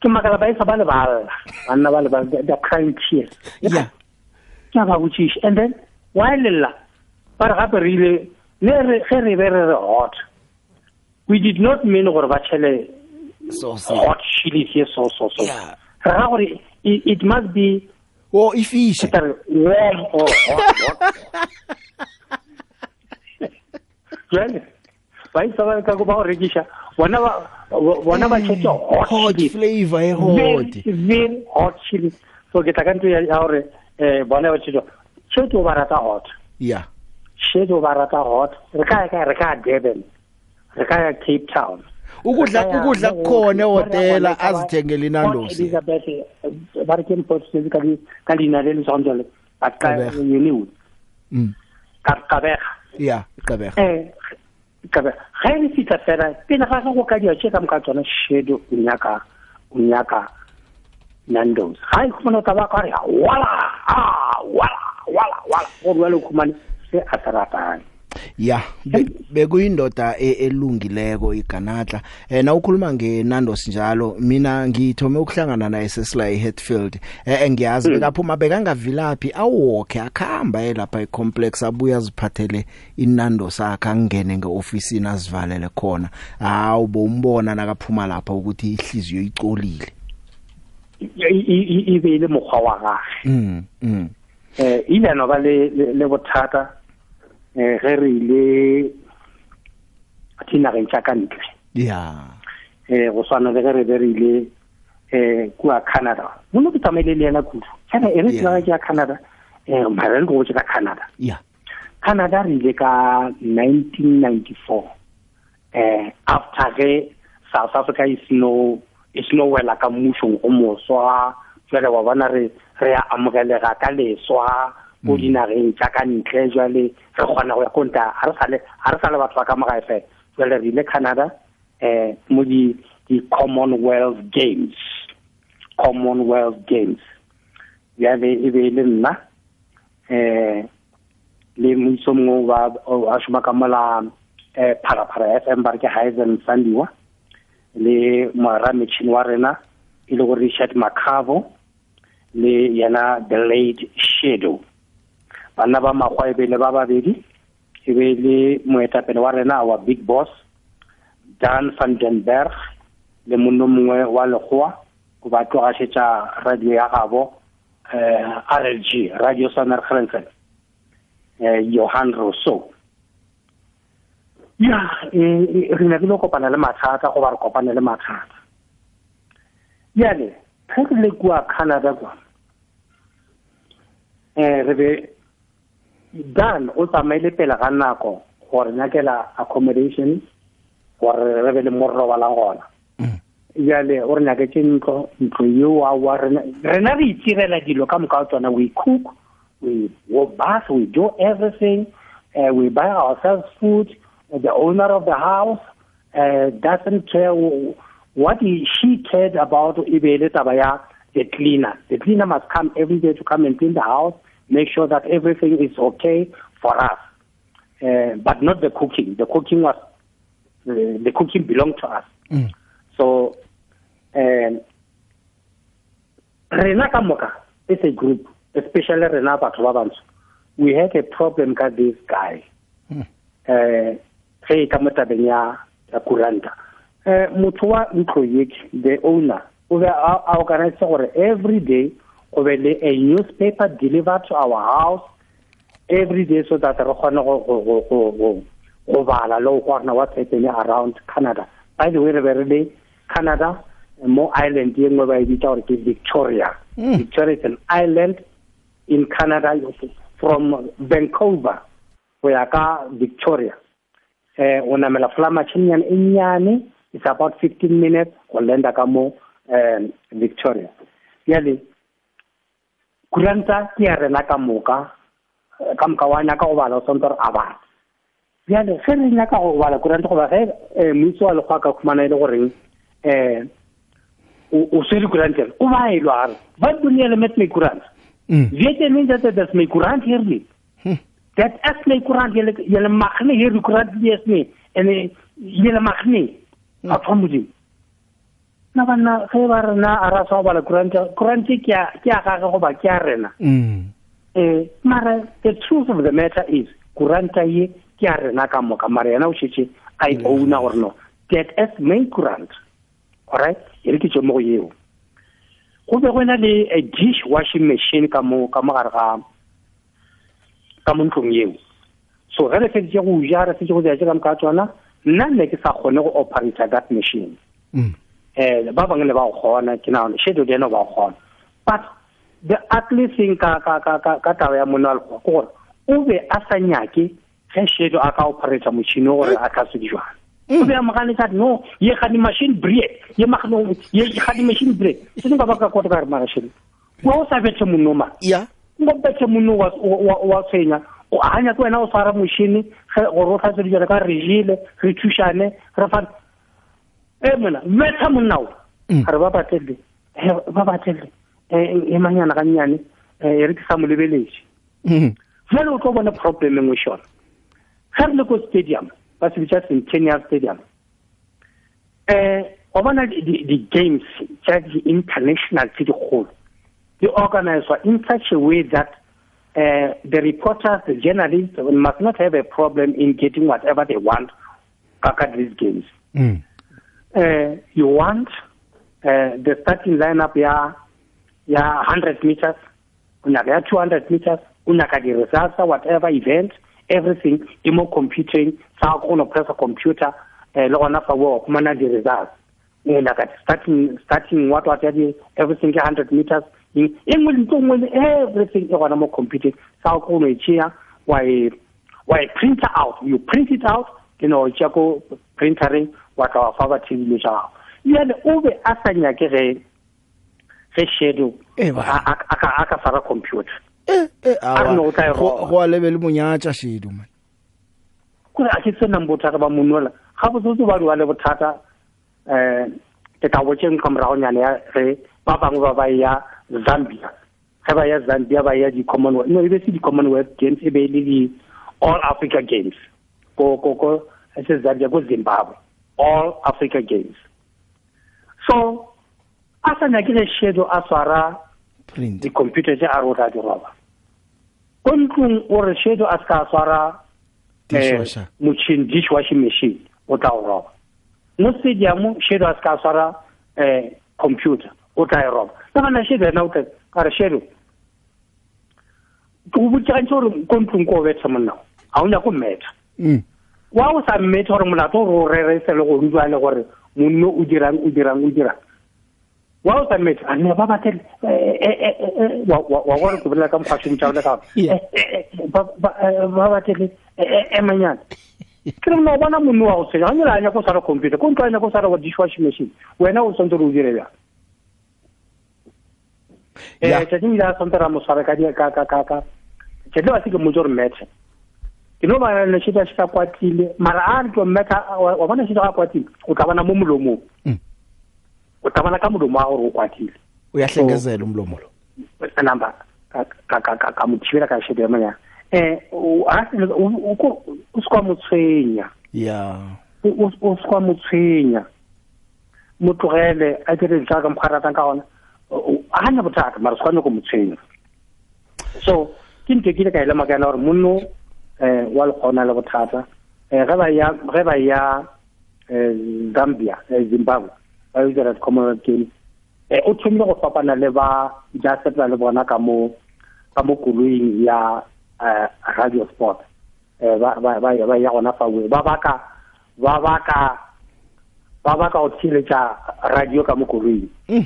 Ke makala ba isa ba le balla banna ba le ba the crying tears. Yeah. Ke a ba botšiša. And then why lela ba re gape re ile le re ge re be re re hot. We did not mean gore ba tšhele hot chilies ye so so so. Re ra gore it, it must be o e fiše. warm or hot jale ba isa ba ka go ba go rekiša. Bona ba bona ba tšhetse hot hot chilies. flavor e hot. very hot chili. So ke tla ka ntho ya gore um bona ba tšhetso tšhetso ba rata hot. Yeah tšhetso ba rata hot. Re ka kae? re ka durban. Re ka ya cape town. Ukudla ka ukudla kukhona ehotela azithengele inandosi. Eh, ba re ke mport setse ka di- ka leina le le tshwana jale but ka Kabega. Mm. ka- kabega yeah um kabe ga e le fitlha fela pele ga go ka dia tše ka moka tsona shedo o nyaka o nyaka nandos. Ga e khumana ka ba ka re wala ah wala wala wala. Go le khumane se a se ratang. Ya be- bekuyindoda e- elungileko iganatla eh na ukhuluma ngenandos njalo mina ngithome ukuhlangana naye sesila eHatfield eh ngiyazi Mm. bekaphuma bekangavilaphi awokhe akhamba elapha ecomplex abuya aziphathele inandos akhe angene ngeofisini azivalele khona. Hawu bombona nakaphuma lapha ukuthi ihliziyo icolile. I- i- i- e be e le mokgwa wa gage mm mm um ile no ba le le- le bothata um ge re ile dinageng tša ka ntle. Ya. Eh go swana le ge re be re ile eh kua canada. Mono ke tsamaile le yena kudu. Kana e re Yeah. tsela ke ya canada. Eh mara re go ka canada. Ya. Canada re ile ka 1994 eh after ge south africa is no is no wela ka mmušong o moswa jale wa bona re re a amogelega ka leswa. Mo dinageng tša ka ntle jale re kgona go ya ko nta ga re sale batho ba ka mogae fela. Jale re ile canada eh mo di di commonwealth games. Commonwealth games. Jale e be e le nna eh le moiso mongwe a šoma ka mola eh phalaphala f m ba re ke hizen sandiwa le moara metšhini wa rena e le go richard macavo le yena the late shadow. Banna ba makgwa e be le ba babedi e be le moetapele wa rena our big boss dan van den berg le monno mongwe wa lekgowa o ba tlogašetša radio ya gabo eh rlg radio sonar grensen eh johan rousseau. Ya eh, eh, re ne re le kopana le mathata go ba re kopane le mathata. Jale ge re le kua canada kwa eh re be dan o tsamaile pele ga nako gore nyakela accommodation gore re be le mo robalang gona jale o re nyaketse ntlo ntlo yeo a wa rena rena re itirela dilo ka moka tsona we cook we we bath we do everything uh, we buy ourselves food the owner of the house uh, doesn't care wh- what he, she cared about e be le taba ya the cleaner. The cleaner must come every day to come and clean the house. Make sure that everything is okay for us. Uh, but not the cooking. The cooking was uh, the cooking belonged to us. So um rena ka moka as a group especially rena batho ba bantsho. We had a problem ka this guy. Eh ge e ka mo tabeng ya ya kuranta. Eh motho wa ntlo yeke the owner o be a organize gore every day be le a newspaper delivered to our house every day so that re kgone go go go go go bala le go rena what's happening around canada. By the way re be re le canada mo island ye nngwe ba e bitsa gore ke victoria. Victoria is an island in canada from vancouver go ya ka victoria. Eh o namela fly machine e nyane it's about 15 minutes go lenda ka mo um victoria. Yale kuranta ke ya rena ka moka eh, ka moka wa nyaka go bala o swantse gore a bala bjale ge re nyaka go bala kuranta goba ge um moitse wa lekgo a ka khumana e le goreng um o swere kurantele o ba e lware wat doen julle met my kurant weet jy nie dat dit is my kurant hier nie dat is my kurant julle julle mag nie hier die kurant lees nie en eh, julle mag nie afhamuzi na bana ge ba rena a ra sa bala kurant kurant ke ya ke ya ga go ba ke ya rena. Eh mara the truth of the matter is kuranta ye ke ya rena ka moka mara yena o shetse a e ouna gore no that is my kurant alright e re ke tso mo go yeo. Go be go na le a dish washing machine ka mo ka mo gare ga ka mo ntlong yeo. So ge re feditse go ja re feditse go dira ka moka tsona nna ne ke sa kgone go operate that machine. Eh ba bangwe ne ba go kgona ke na shedo di eno ba go kgona. But the ugly thing ka ka ka ka ka taba ya monna wa go gore o be a sa nyake ge shedo a ka operate machine gore a ka se dijwana o be a mogane ka no ye ga di machine break ye magano ye ga di machine break se nka ba ka kota ka re mara shedo wa o sa betse monno ma ya. Ngo betse monno wa wa tsenya o anya ke wena o swara machine gore o tlhatse dijana ka re jile re thušane re fa e mona betha monna o re ba batlele eh, ba batlele e manyana ka nnyane e re ke sa mo lebeletse. Jale o tlo bona problem engwe šona ge re le ko stadium ba se bitsa centennial stadium um wa bona di-games tša di-international tse dikgolo. Di organizwa in such a way that uh, the reporters, the journalists must not have a problem in getting whatever they want at these games. Uh, you want uh, the starting lineup, yeah, yeah, 100 meters, unaka 200 meters, unaka the results, whatever event, everything, imo computing, sa go no press a computer, uh, le gona fa wo kumana the results. Unaka starting starting what what everything 100 meters, engwe le ntho ngwe everything e gona mo computing sa go no e tšea wa e wa e printer out you print it out you know tša ko printereng wa tla wa fa ba thebilo tša gago jale o be a sa nyake ge ge shadow a ka a ka fara computer. E roba. go a lebe le monyatša shedu man. Kore a ke senang bothata ba monola ga botsotse ba diwa le bothata um ke tla botseng ka moragonyane ya ge ba bangwe ba ba ya zambia. Ge ba ya zambia ba ya di-commonwealth. No e be se di-commonwealth games e be e le di-all africa games. Ko se zambia ko zimbabwe. All africa games. So a sa nyake ge shadow a swara di-computer tse a tla di roba ko ntlong o re shadow a se ka swara Dishwasher. motšhini dishwashing machine o tla o roba. Mo stadium shadow a se ka swara um computer o tla e roba. Le gana shadow yena o tla ka re shadow ke go botsegantse gore ko ntlong ko o betha monnao ga o nyako mmetha. Wa o sa mmetha gore molato gore o rerese le go utlwane gore monno o dirang o dirang o dirang. Wa o sa mmetha a nne ba batele wa gore ke bolela ka mokgwashong tša bole ka ba batele emanyana ke re mona o bona monno wa go tshwenya ga nyela a nyako o swara computer ko ntlo a nyako o swara wa dishwashing machine wena o swantse re o dire bjang um tšatšing ile a swantse ra mo swara ka di- ka ka ka ka tšatši ba se ke motse gore mmethe ke no ba le šeta se ka kwatile mara a re tlo mmetha wa bona šeta ga kwatile o tla bona mo molomong. O tla bona ka molomo wa gore o kwatile. Uyahlengezela umlomo lo. Namba ka ka ka ka ka mo thibela ka šete ya manyana um o se kwa mo tshwenya. Ya. O o- o se kwa mo tlogele a dire ditša ka mokgwa a ratang ka gona O- o- a gana bothata mara se kwane go mo tshwenya. So ke ntho e ke ile ka e lema ka yana gore monno um wa lekgona le bothata. Um ge ba ya ge ba ya um zambia eh, zimbabwe. Ba yo dira di-commonwealth games. Um o thomile go fapana le ba ja sepela le bona ka mo ka mo koloing ya um radio sport. Um ba ba- ba ba ya gona fawe ba baka ba baka ba baka go thiletša radio ka mo koloing. Um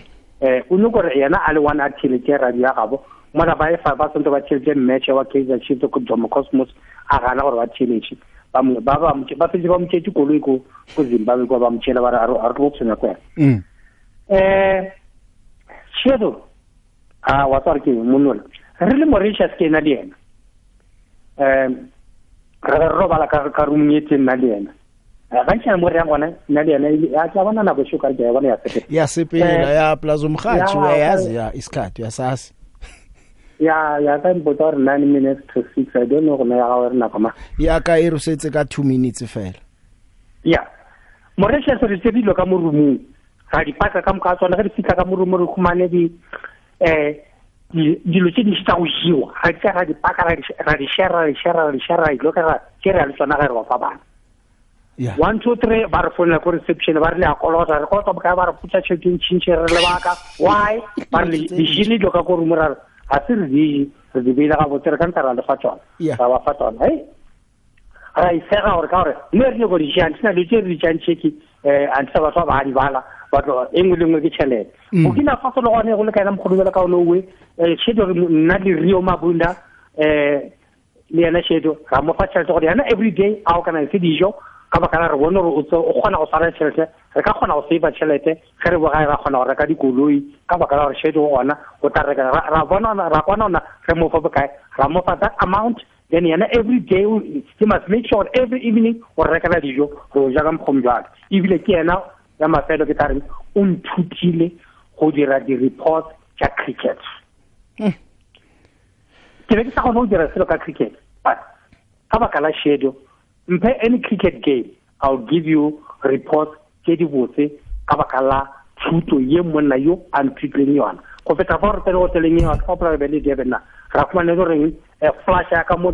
o nyako gore yena a le one a thiletse radio ya gabo. Mola ba efa ba santse ba thiletse mmatšhe wa kaizer chiefs ko jomo cosmos a gana gore ba thiletše ba mo- ba ba mo- ba fetse ba mo tšetse koloi ko ko zimbabwe ko ba mo tšhela ba re a re tlo go tshwenya kwena Mm. um shedo a wa tswa re ke monnola re le mauritius ke na le ena um re re robala ka ka room e tse nna le ena Eh, ga ntšhana mo re yang gona nna le ena e- a ke a bona nako sho kare ke a bona ya sepela. Yasipela Eh, ya plus umrhatshi ya, uyayazi ya. ya isikhathi uyasazi ya ya ka mpotsa gore nine minutes to six i don't know gona ya gago re nako ma yaka e rusetse ka two minutes fela. Ya. Mauritius re tse dilo ka mo roomong ra di paka ka moka tsona ge di fitlha ka mo roomong re khumane di um dilo tse dintsi tsa go jiwa ga di tsa ra di paka ra di- ra di share ra di share ra di share ra di lo ka ke re a le tsona ge re ba fa bana. Yeah. one two three ba re founela ko reception ba re le a kolota re kolota bokae ba re putsa tšhelete ntšhintšhe re lebaka why? Ba re le- di jile dilo ka ko room ra re. Ga se re di re di beile ga botse re ka ntse ra lefa tsona ra ba fa tsona hei ra isega gore ka gore mme re nyako di jang sena dilo tse re di jang cheki um antisa batho ba ba di bala batlo e nngwe le nngwe ke tšhelete bokina faso le gone go le kaena mokgolobela ka one owe um shedo nna le rio mabunda um le yena shedo ra mo fa tšhelete gore yana every day a o kana se dijo ka baka la re bone gore o tse- o kgona go swara tšhelete re ka kgona go save tšhelete ge re bogae ra kgona go reka dikoloi ka baka la gore shedo gona o tla reka. Ra- bona ona- ra kwana ona re mo fa bokae. Ra mo fa that amount then yena every day he must make sure every evening o re rekela dijo go ja ka mokgomo jwale ebile ke yena ya mafelo ke tlareng o nthutile go dira di-report tša cricket. Ke be ke sa kgone go dira selo ka cricket but ka baka la shadow mphe any cricket game i'll give you reports tse di botse ka baka la thuto ye monna yo a nthutleng yona. Go feta fa re tsene go teleng eo ka opela be le durban na ra fumane goreng um flash ya ka mo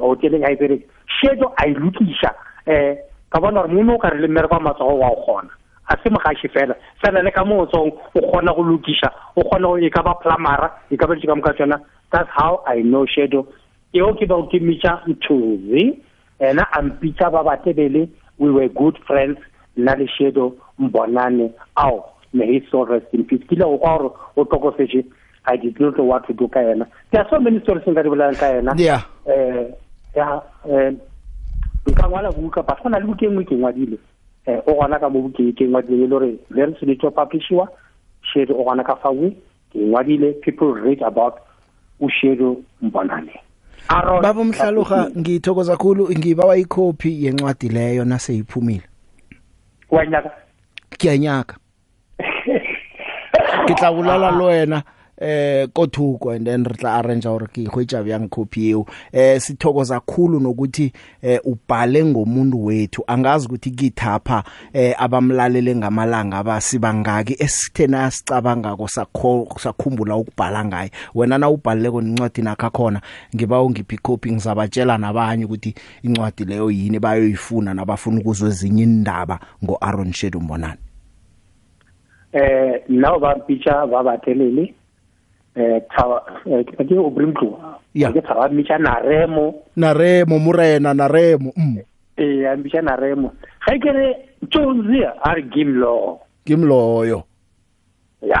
hoteleng ga e bereke shadow a e lokiša um ka bona gore mono o ka re le mmereko wa matsogo wa o kgona. A se mogaši fela. Fela le ka mo o tsong o kgona go lokiša o kgona go e ka ba plamara e ka ba ditse ka moka tsona. That's how i know shadow eo ke bego ke mmitša nthozi ena a mpitša ba batebele we were good friends nna le shadow mbonane ao may he soul rest in peace. Ke ile go kwa gore o tlokofetše i did not know what to do ka yena. There are so many stories nka di bolelang ka yena. Um nka ngwala buka but go na le buka e nngwe ke ngwadile um o gona ka mo bukeng ke ngwadile e le gore very soon to publishiwa shadow o gona ka fawe ke ngwadile people read about ushadow mbonane. Baba umhlaluha ngithokoza kakhulu ngibawa ikhophi yencwadi leyo naseyiphumile. Wanyaka kiyanyaka ke tla bolala le wena eh kothukwa and then re tla arrange gore ke hwetša bjang copy eo eh sithokoza kakhulu nokuthi eh ubhale ngomuntu wethu. Angazi ukuthi kithapha eh abamlalele ngamalanga abasibangaki esithena sicabangako sakho sakhumbula ukubhala ngaye. Wena na ubhaleko incwadi nakho khona ngiba ungiphi copy ngizabatshela nabanye ukuthi incwadi leyo yini bayoyifuna nabafuna ukuzwe ezinye indaba ngo Aaron Shedu Mbonani. Eh nao ba mpitša ba batelele eh thawa eh, ke ke o brimtlo Ya. ke thawa mmitša naremo. Naremo morena naremo mm. eh a mpitša naremo. Ga ke re jones a re gimlo ke mloyo ya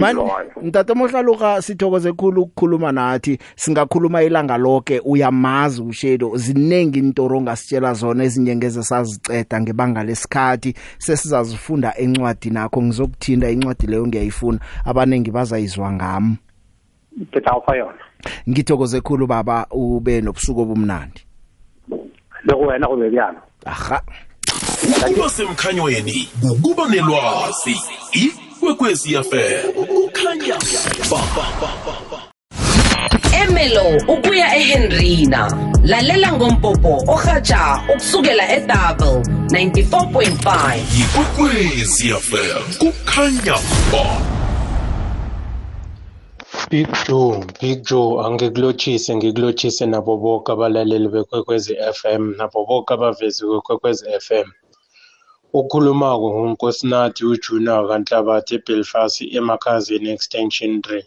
Man gimloyo ntate mohlaluka sithokoze khulu ukukhuluma nathi. Singakhuluma ilanga lonke uyamazi ushedo ziningi intoro ngasitshela zona ezinye ngeze saziceda ngebanga lesikhathi. Sesizazifunda encwadi nakho ngizokuthinda incwadi leyo ngiyayifuna. Abanengi bazayizwa ngami. Ke tla go fa yona. Ngithokoze khulu baba ube nobusuku obumnandi. Le go wena go be bjalo aha. Ukuba semkhanyweni ukuba nelwazi. Ikwekwezi fm kukhanya. Ba Emelo ukuya eHenrina. Lalela ngompopo ohatsha ukusukela eDouble 94.5 ikwekwezi fm kukhanya ba. Big Joe, Big Joe, angikulochise ngikulochise nabo bonke abalaleli bekwekwezi FM nabo bonke abavezi bekwekwezi FM. Ukhulumako ngunkosinathi uJunior kaNhlabathi eBelfast emakhazini extension 3.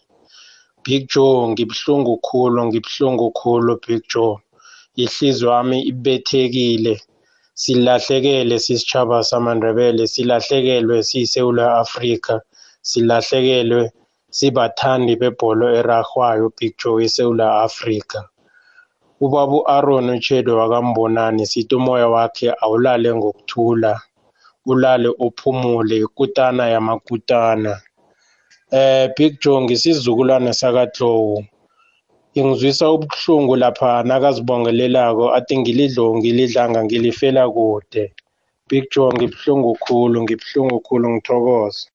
Big Joe, ngibhlungu khulu, ngibhlungu khulu Big Joe. ihliziyo yami ibethekile silahlekele sisitshaba samandebele silahlekelwe siyiSewula Afrika silahlekelwe sibathandi bebholo erarhwayo Big Joe eSewula Afrika ubaba u-Aaron Utjhedo wakambonani sithi umoya wakhe awulale ngokuthula ulale uphumule ikutana yamakutana. Eh Big Joe ngisizukulwane sakaDlowu. Ingizwisa ubuhlungu lapha nakazibongelelako athi ngilidlo ngilidlanga ngilifela kude. Big Joe ngibuhlungu khulu ngibuhlungu khulu ngithokoza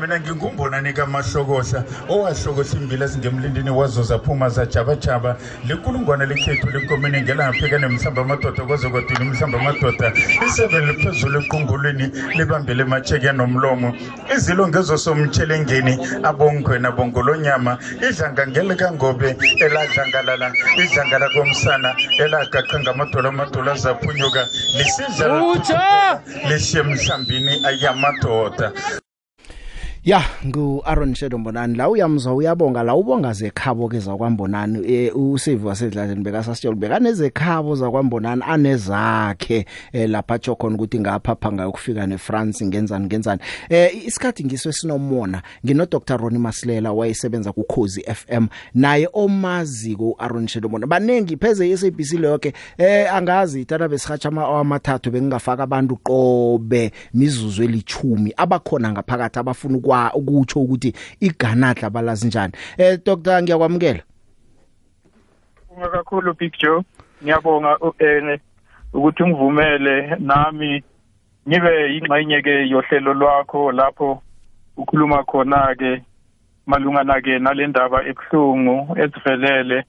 mina ngingumbonani kamahlokohla owahlokohla imbila ezingemlindini wazo zaphuma zajabajaba. Likulungwane lekhethu lekomeni ngelapheka nemhlamba amadoda kwaze kwadini umhlamba amadoda isebe liphezulu equngulwini libambele emacheke nomlomo. Izilo ngezosomtshelengeni abongwena bongolonyama. Idlanga ngelikangobe eladlangalala idlangala komsana elagaqa ngamadola amadola azaphunyuka. Lisidla lishiye emhlambini ayamadoda Ya ngu-Aaron Shedo Mbonani. La uyamzwa uyabonga. La ubonga zekhabo ke zakwambonani. E, uSave wasedladleni bekasasitshela beka nezekhabo zakwambonani anezakhe e, lapha tsho khona ukuthi ngapha phanga ukufika neFrance ngenzani ngenzani. Eh isikhathi ngiswe sinomona ngino Dr Ronnie Masilela wayesebenza ku Khosi FM naye omazi ku Aaron Shedo Mbonani. Banengi pheze iSABC leyoke eh angazi itana besihatsha ama amathathu bengingafaka abantu qobe mizuzu elithumi abakhona ngaphakathi abafuna ukwa ukutsho ukuthi iganadla balazi njani. Eh doctor ngiyakwamukela. Ngibonga kakhulu Big Joe. Ngiyabonga eh ukuthi ungivumele nami ngibe ingxenye ke yohlelo lwakho lapho ukhuluma khona ke malungana ke nalendaba ebhlungu ezivelele.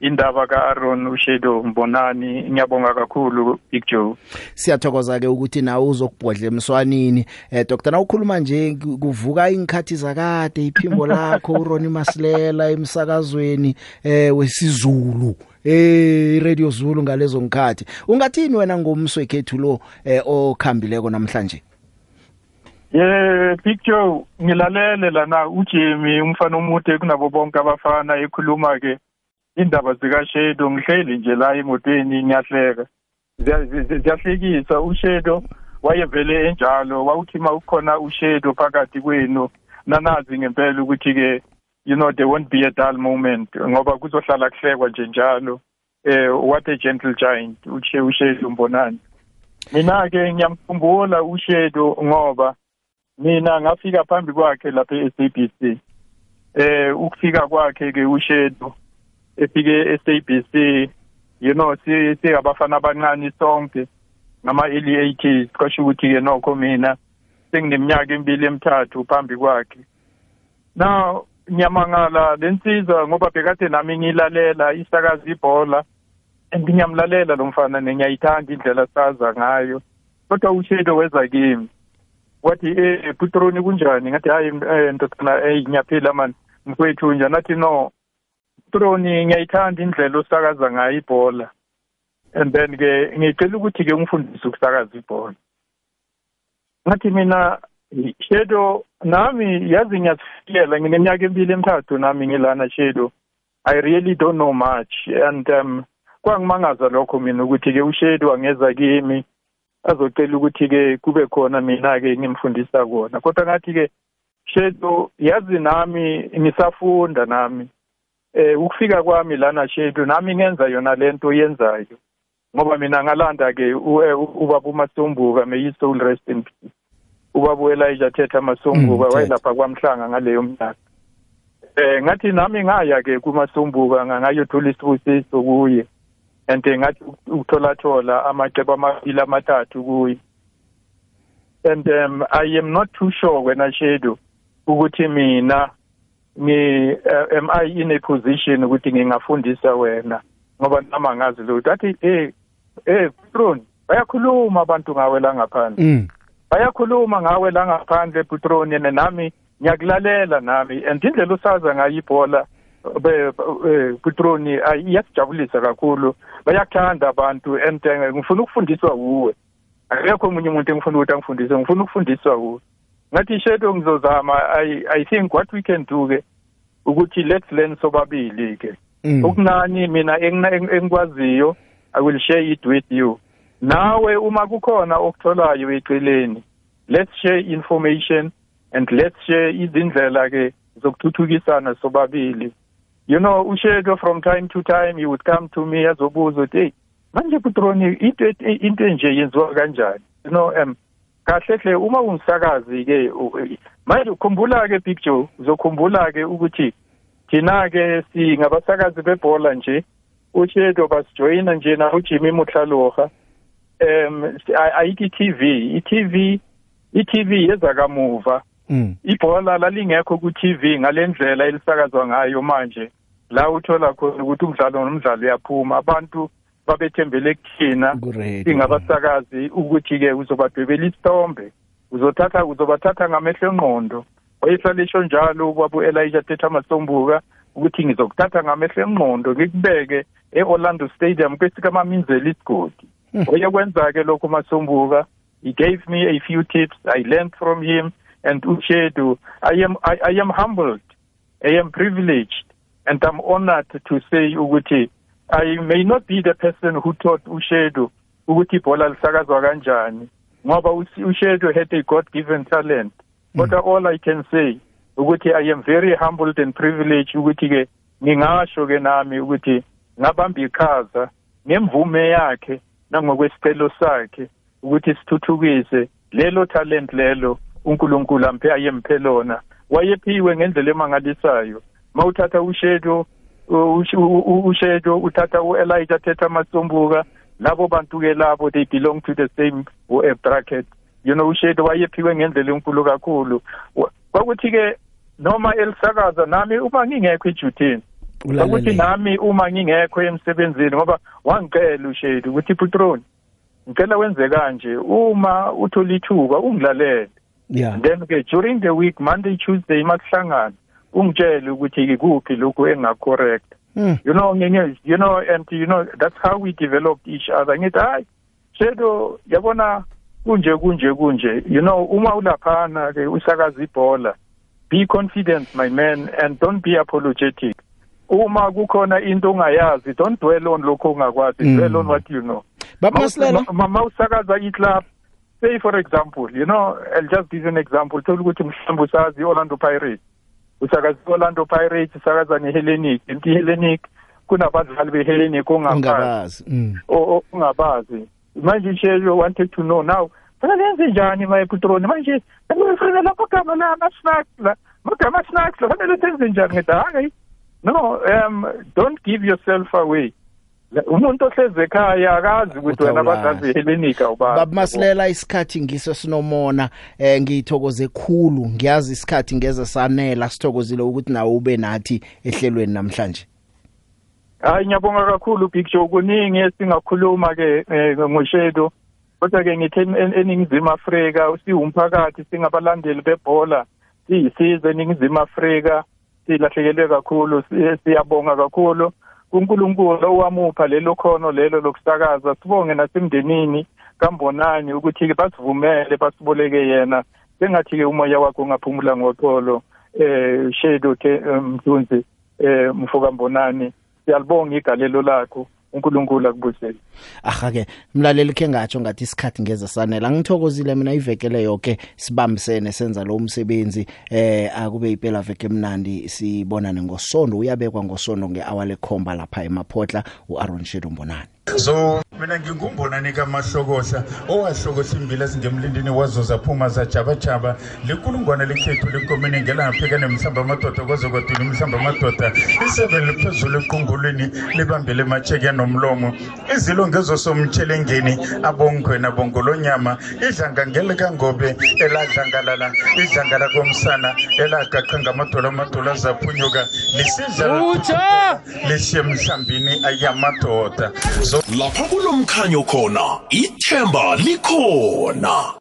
Indaba kaAaron Ushedo Mbonani? Ngiyabonga kakhulu Big Joe. Siyathokoza ke ukuthi nawe uzokubhodla emswanini eh doctor na ukhuluma nje kuvuka ingkhathi zakade iphimbo lakho uRoni Masilela emsakazweni eh wesizulu. Eh radio Zulu ngalezo ngkhathi ungathini wena ngomswekhethu lo eh okhambileko namhlanje? Yeah Big Joe ngilalele lana uJimmy umfana omude kunabo bonke abafana ekhuluma ke indaba zika Shedo ngihleli nje la emotweni ngiyahleka. Ziyahlekisa. Ushedo wayevele enjalo wawuthi mawukhona ushedo phakathi kwenu nanazi ngempela ukuthi ke you know there won't be a dull moment ngoba kuzohlala kuhlekwa nje njalo. Eh what a gentle giant ushe ushedo mbonani. Mina ke ngiyamkhumbula ushedo ngoba mina ngafika phambi kwakhe lapha eSABC eh ukufika kwakhe ke ushedo efike eSABC you know si singabafana abancane sonke ngama early 80s kwasho ukuthi ke nokho mina sengineminyaka emibili emithathu phambi kwakhe. Now ngiyamangala lensizwa ngoba bekade nami ngilalela isakaza ibhola and ngiyamlalela lo mfana ngiyayithanda indlela saza ngayo. Kodwa ushedo weza kimi. Wathi eh putroni kunjani? Ngathi hayi ndodana eh ngiyaphila man mfowethu njani? Nathi no. Troni ngiyayithanda indlela osakaza ngayo ibhola. And then ke ngicela ukuthi ke ungifundise ukusakaza ibhola. Ngathi mina Shedo nami yazi ngiyazifikela ngineminyaka emibili emithathu nami ngilana Shedo I really don't know much. And um kwangimangaza lokho mina ukuthi ke uShedo angeza kimi azocela ukuthi ke kube khona mina ke ngimfundisa kona. Kodwa ngathi ke Shedo yazi nami ngisafunda nami. Eh ukufika kwami lana shedu nami ngenza yona lento yenzayo ngoba mina ngalanda ke ubaba umasombuka may his soul rest in peace. Ubaba Elijah Thetha Masombuka wayelapha kwamhlanga ngaleyo mnyaka. Eh ngathi nami ngaya ke kumasombuka ngayothola isibusiso kuye. And ngathi ukuthola thola amacebo amabili amathathu kuye. And um, I am not too sure when I shedu ukuthi mina ngi uh, am I in a position ukuthi ngingafundisa wena? Ngoba nama ngazi lutho. Athi eh eh Petron bayakhuluma abantu ngawe la ngaphandle. Mm. bayakhuluma ngawe la ngaphandle Petron yena nami ngiyakulalela nami. And indlela usaza ngayo ibhola be Petron iyasijabulisa kakhulu. Bayakuthanda abantu and ngifuna ukufundiswa kuwe akekho umunye umuntu engifuna ukuthi angifundise ngifuna ukufundiswa kuwe ngathi shedo ngizozama i i think what we can do ke ukuthi let's learn sobabili ke Mm. okuncane mina engina- eng- engikwaziyo i will share it with you. Nawe uma kukhona okutholayo eceleni let's share information and let's share izindlela ke zokuthuthukisana sobabili. You know ushedo from time to time he would come to me azobuza ukuthi hey manje putroni into into enje yenziwa kanjani? You know um kahle hle uma ungumsakazi ke manje ukhumbula ke Big Joe uzokhumbula ke ukuthi thina ke singabasakazi bebhola nje ushedo basijoyina nje na uJimmy Mutlaloha um ayiki TV iTV iTV yeza kamuva. Mm. ibhola lalingekho ku-TV ngalendlela elisakazwa ngayo manje la uthola khona ukuthi umdlalo nomdlalo uyaphuma. Abantu babethembele kuthina singabasakazi ukuthi-ke uzobadwebela isithombe. Uzothatha uzobathatha ngamehlo engqondo. Wayehlala esho njalo ubaba u-elijah teta masombuka ukuthi ngizokuthatha ngamehlo engqondo ngikubeke e-orlando stadium kwesikamamindlela isigodi. Oyekwenza-ke lokho masombuka he gave me a few tips. I learned from him and ushedu. I am I, i am humbled i am privileged and i'm honored to say ukuthi i may not be the person who taught ushedu ukuthi ibhola lisakazwa kanjani ngoba ushedu had a god given talent kodwa all i can say ukuthi i am very humbled and privileged ukuthi ke ngingasho ke nami ukuthi ngabamba iqhaza ngemvume yakhe nangokwesicelo sakhe ukuthi sithuthukise lelo talent lelo uNkulunkulu amphe ayemphe lona. Wayephiwe ngendlela emangalisayo. Mawuthatha ushedo ushedo uthatha uElijah Teta Masombuka labo bantu ke labo they belong to the same uh, bracket. You know ushedo wayephiwe ngendlela enkulu kakhulu. Wa- kwakuthi ke noma elisakaza nami uma ngingekho Ulalele. ukuthi nami uma ngingekho emsebenzini ngoba wangicela ushedo ukuthi putroni ngicela wenze kanje. Uma uthola ithuba ungilalele. Yeah. And then ke during the week monday tuesday makuhlangana ungitshele ukuthi kuphi lokhu engacorrect Mm. you know ngenye you know and you know that's how we developed each other. Ngithi hayi shedo yabona kunje kunje kunje. You know uma ulaphana ke usakaza ibhola be confident my man and don't be apologetic. Uma kukhona into ongayazi don't dwell on lokho ongakwazi Mm. dwell on what you know. Baba Ma- Masilela. ma- ma- ma usakaza iclub. Say for example you know i'll just give you an example. Thola ukuthi mhlawumbe usazi i-orlando pirates. Usakaza i-orlando pirates usakaza ne-hellenic and i-hellenic kunabadlali be-hellenic ongaphansi ungabazi mm. o- o- ungabazi manje ishelo wanted to know now fanele yenze njani mayeputroni manje fanele amagama la ama-snacks la amagama snacks la fanele senze njani ngithi hayi no um don't give yourself away. La- umuntu ohlezi ekhaya akazi ukuthi wena Utawulazi. abadlali be-hellenic awubazi baba masilela isikhathi ngiso sinomona eh ngiyithokoze khulu. Ngiyazi isikhathi ngeze sanela sithokozile ukuthi nawe ube nathi ehlelweni namhlanje. Hayi ngiyabonga kakhulu big joe. Kuningi esingakhuluma-ke um ngoshedo kodwa-ke ngithi en- en- eningizimu afrika siwumphakathi singabalandeli bebhola siyisize eningizimu afrika silahlekelwe kakhulu si- siyabonga kakhulu. Kunkulunkulu owamupha lelo khono lelo lokusakaza sibonge nasemndenini kambonani ukuthi-ke basivumele basiboleke yena. Sengathi-ke umoya wakho ungaphumula ngoxolo eh shedo te mthunzi eh mfokambonani. Siyalibonga igalelo lakho. uNkulunkulu akubusele. Aha ke mlaleli ke ngatsho ngathi isikhathi ngeze sanela. Ngithokozile mina ivekele yonke sibambisene senza lo umsebenzi eh akube iphela veke emnandi sibonane ngosonto uyabekwa ngosonto ngehour lekhomba lapha emaphotla uAaron Shedo Mbonani. So mina ngingumbonani kamahlokohla owahlokohla imbila ezingemlindini wazo zaphuma zajabajaba. Likulungwane lekhethu lenkomeni ngelapheka nemhlamba amadoda kwaze kwadini umhlamba amadoda. Isebe liphezulu equngulweni libambele emacheke nomlomo. Izilo ngezosomtshelengeni abongwena bongolonyama. Idlanga ngelikangobe eladlangalala idlangala komsana elagaqa ngamadola amadola azaphunyuka. Lisidla lishiye emhlambini ayamadoda. Lapha kulomkhanyo khona ithemba likhona.